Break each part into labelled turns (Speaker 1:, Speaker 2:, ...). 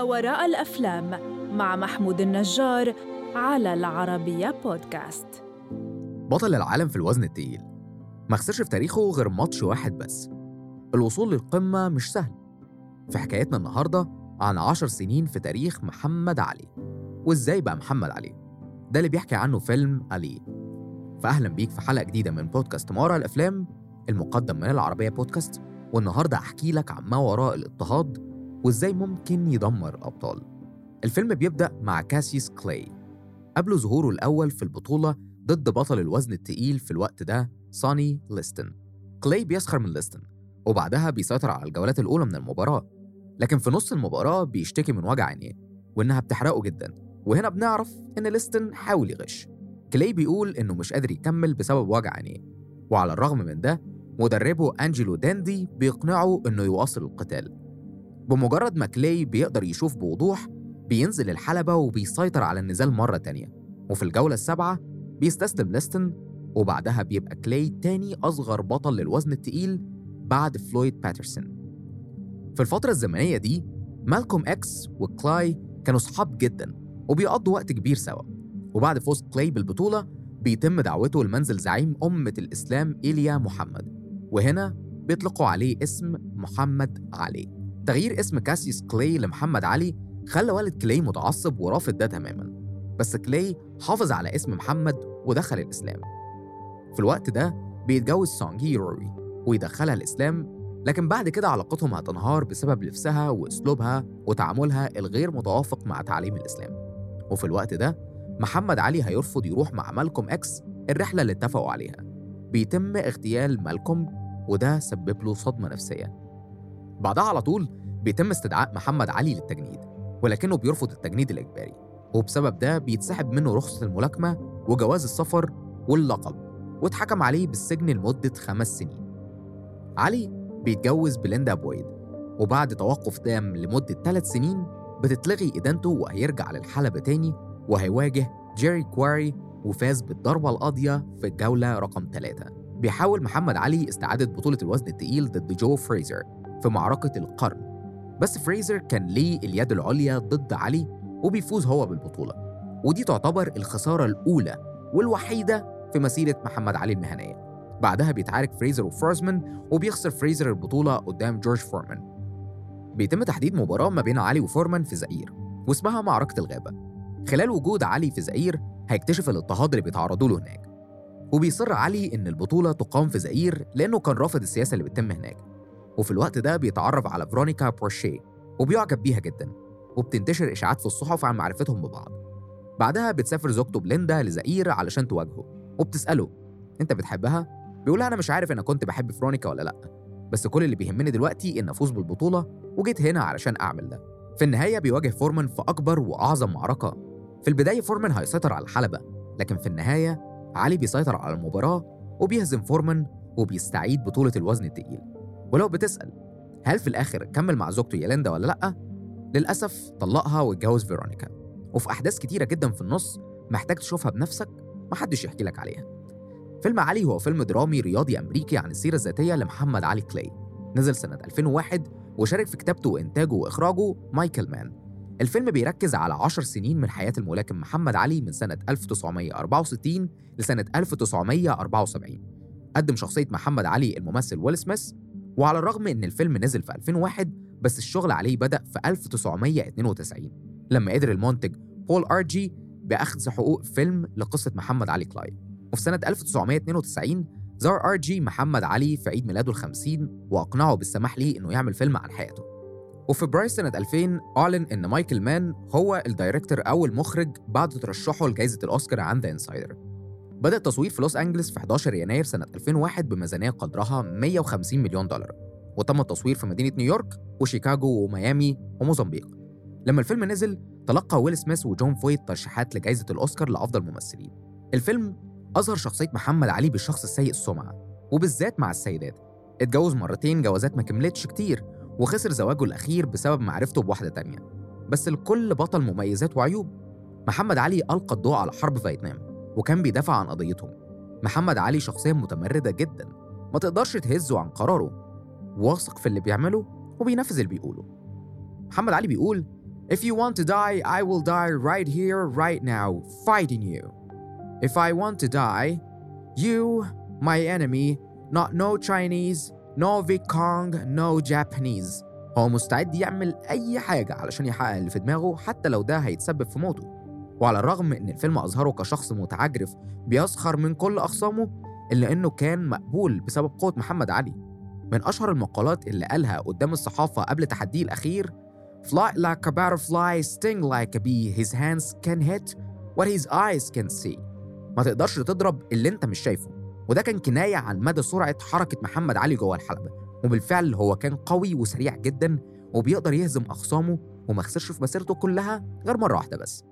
Speaker 1: ما وراء الأفلام مع محمود النجار على العربية بودكاست.
Speaker 2: بطل العالم في الوزن التقيل. ما خسرش في تاريخه غير ماتش واحد بس. الوصول للقمة مش سهل. في حكايتنا النهاردة عن عشر سنين في تاريخ محمد علي. وإزاي بقى محمد علي؟ ده اللي بيحكي عنه فيلم علي فأهلا بيك في حلقة جديدة من بودكاست ما وراء الأفلام المقدم من العربية بودكاست. والنهاردة أحكي لك عن ما وراء الاضطهاد وإزاي ممكن يدمر الأبطال الفيلم بيبدأ مع كاسيوس كلاي. قبل ظهوره الأول في البطولة ضد بطل الوزن التقيل في الوقت ده سوني ليستن. كلاي بيسخر من ليستن وبعدها بيسيطر على الجولات الأولى من المباراة. لكن في نص المباراة بيشتكي من وجع عينيه وإنها بتحرقه جدا. وهنا بنعرف إن ليستن حاول يغش. كلاي بيقول إنه مش قادر يكمل بسبب وجع عينيه. وعلى الرغم من ده مدربه أنجلو داندي بيقنعه إنه يواصل القتال. بمجرد ما كلاي بيقدر يشوف بوضوح بينزل الحلبة وبيسيطر على النزال مرة تانية. وفي الجولة السابعة بيستسلم ليستن وبعدها بيبقى كلاي تاني أصغر بطل للوزن التقيل بعد فلويد باترسون. في الفترة الزمنية دي مالكوم إكس وكلاي كانوا صحاب جدا وبيقضوا وقت كبير سوا. وبعد فوز كلاي بالبطولة بيتم دعوته لمنزل زعيم أمة الإسلام إيليا محمد. وهنا بيطلقوا عليه اسم محمد علي. تغيير اسم كاسيوس كلاي لمحمد علي خلى والد كلاي متعصب ورافض ده تماما بس كلاي حافظ على اسم محمد ودخل الإسلام. في الوقت ده بيتجوز سونجي روي ويدخلها الإسلام لكن بعد كده علاقتهم هتنهار بسبب لبسها وأسلوبها وتعاملها الغير متوافق مع تعاليم الإسلام. وفي الوقت ده محمد علي هيرفض يروح مع مالكوم إكس الرحلة اللي اتفقوا عليها. بيتم اغتيال مالكوم وده سبب له صدمة نفسية. بعدها على طول بيتم استدعاء محمد علي للتجنيد ولكنه بيرفض التجنيد الإجباري وبسبب ده بيتسحب منه رخصة الملاكمة وجواز السفر واللقب واتحكم عليه بالسجن لمدة خمس سنين. علي بيتجوز بليندا بويد وبعد توقف تام لمدة ثلاث سنين بتتلغي إدانته وهيرجع للحلبة تاني وهيواجه جيري كواري وفاز بالضربة القاضية في الجولة رقم ثلاثة بيحاول محمد علي استعادة بطولة الوزن الثقيل ضد جو فريزر في معركة القرن. بس فريزر كان ليه اليد العليا ضد علي وبيفوز هو بالبطولة. ودي تعتبر الخسارة الأولى والوحيدة في مسيرة محمد علي المهنية. بعدها بيتعارك فريزر وفورزمان وبيخسر فريزر البطولة قدام جورج فورمان. بيتم تحديد مباراة ما بين علي وفورمان في زئير واسمها معركة الغابة. خلال وجود علي في زئير هيكتشف الاضطهاد اللي بيتعرضوا له هناك. وبيصر علي إن البطولة تقام في زئير لأنه كان رافض السياسة اللي بتتم هناك. وفي الوقت ده بيتعرف على فرونيكا بورشيه وبيعجب بيها جدا وبتنتشر إشاعات في الصحف عن معرفتهم ببعض. بعدها بتسافر زوجته بليندا لزئير علشان تواجهه وبتسأله أنت بتحبها؟ بيقولها أنا مش عارف أنا كنت بحب فرونيكا ولا لأ بس كل اللي بيهمني دلوقتي إن أفوز بالبطولة وجيت هنا علشان أعمل ده. في النهاية بيواجه فورمان في أكبر وأعظم معركة. في البداية فورمان هيسيطر على الحلبة لكن في النهاية علي بيسيطر على المباراة وبيهزم فورمان وبيستعيد بطولة الوزن التقيل. ولو بتسأل هل في الآخر كمل مع زوجته بليندا ولا لأ؟ للأسف طلقها واتجوز فيرونيكا. وفي أحداث كتيرة جدا في النص محتاج تشوفها بنفسك محدش يحكي لك عليها. فيلم علي هو فيلم درامي رياضي أمريكي عن السيرة الذاتية لمحمد علي كلاي. نزل سنة 2001 وشارك في كتابته وإنتاجه وإخراجه مايكل مان. الفيلم بيركز على 10 سنين من حياة الملاكم محمد علي من سنة 1964 لسنة 1974 قدم شخصية محمد علي الممثل ويل سميث وعلى الرغم إن الفيلم نزل في 2001 بس الشغل عليه بدأ في 1992 لما قدر المنتج بول أرجي ياخد حقوق فيلم لقصة محمد علي كلاي وفي سنة 1992 زار أرجي محمد علي في عيد ميلاده الخمسين وأقنعه بالسماح ليه إنه يعمل فيلم عن حياته. وفي فبراير سنة 2000 أعلن إن مايكل مان هو ال director أو المخرج بعد ترشحه لجائزة الأوسكار عن The Insider بدأ التصوير في لوس أنجلس في 11 يناير سنة 2001 بميزانية قدرها 150 مليون دولار. وتم التصوير في مدينة نيويورك وشيكاغو وميامي وموزمبيق. لما الفيلم نزل تلقى ويل سميث وجون فويت ترشيحات لجائزة الأوسكار لأفضل ممثلين. الفيلم أظهر شخصية محمد علي بالشخص السيء السمعة وبالذات مع السيدات. اتجوز مرتين جوازات ما كملتش كتير وخسر زواجه الأخير بسبب معرفته بواحدة تانية. بس الكل بطل مميزات وعيوب محمد علي ألقى الضوء على حرب فيتنام. وكان بيدافع عن قضيتهم محمد علي شخصية متمردة جدا ما تقدرش تهزه عن قراره واثق في اللي بيعمله وبينفذ اللي بيقوله محمد علي بيقول If you want to die, I will die right here, right now, fighting you. If I want to die, you, my enemy, not no Chinese, no Viet Cong, no Japanese. هو مستعد يعمل أي حاجة علشان يحقق اللي في دماغه حتى لو ده هيتسبب في موته. وعلى الرغم إن الفيلم أظهره كشخص متعجرف بيسخر من كل أخصامه إلا إنه كان مقبول بسبب قوة محمد علي. من أشهر المقالات اللي قالها قدام الصحافة قبل تحديه الأخير Fly like a butterfly, sting like a bee, his hands can hit what his eyes can see. ما تقدرش تضرب اللي أنت مش شايفه وده كان كناية عن مدى سرعة حركة محمد علي جوه الحلبة وبالفعل هو كان قوي وسريع جدا وبيقدر يهزم أخصامه وما خسرش في مسيرته كلها غير مرة واحدة بس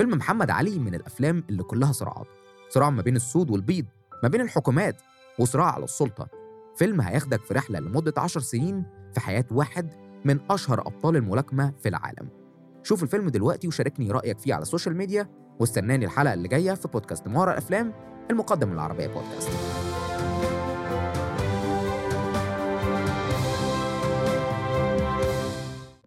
Speaker 2: فيلم محمد علي من الأفلام اللي كلها صراعات. صراع ما بين السود والبيض ما بين الحكومات وصراع على السلطة. فيلم هياخدك في رحلة لمدة عشر سنين في حياة واحد من أشهر أبطال الملاكمة في العالم. شوف الفيلم دلوقتي وشاركني رأيك فيه على السوشيال ميديا واستناني الحلقة اللي جاية في بودكاست مهارة الأفلام المقدم من العربية بودكاست.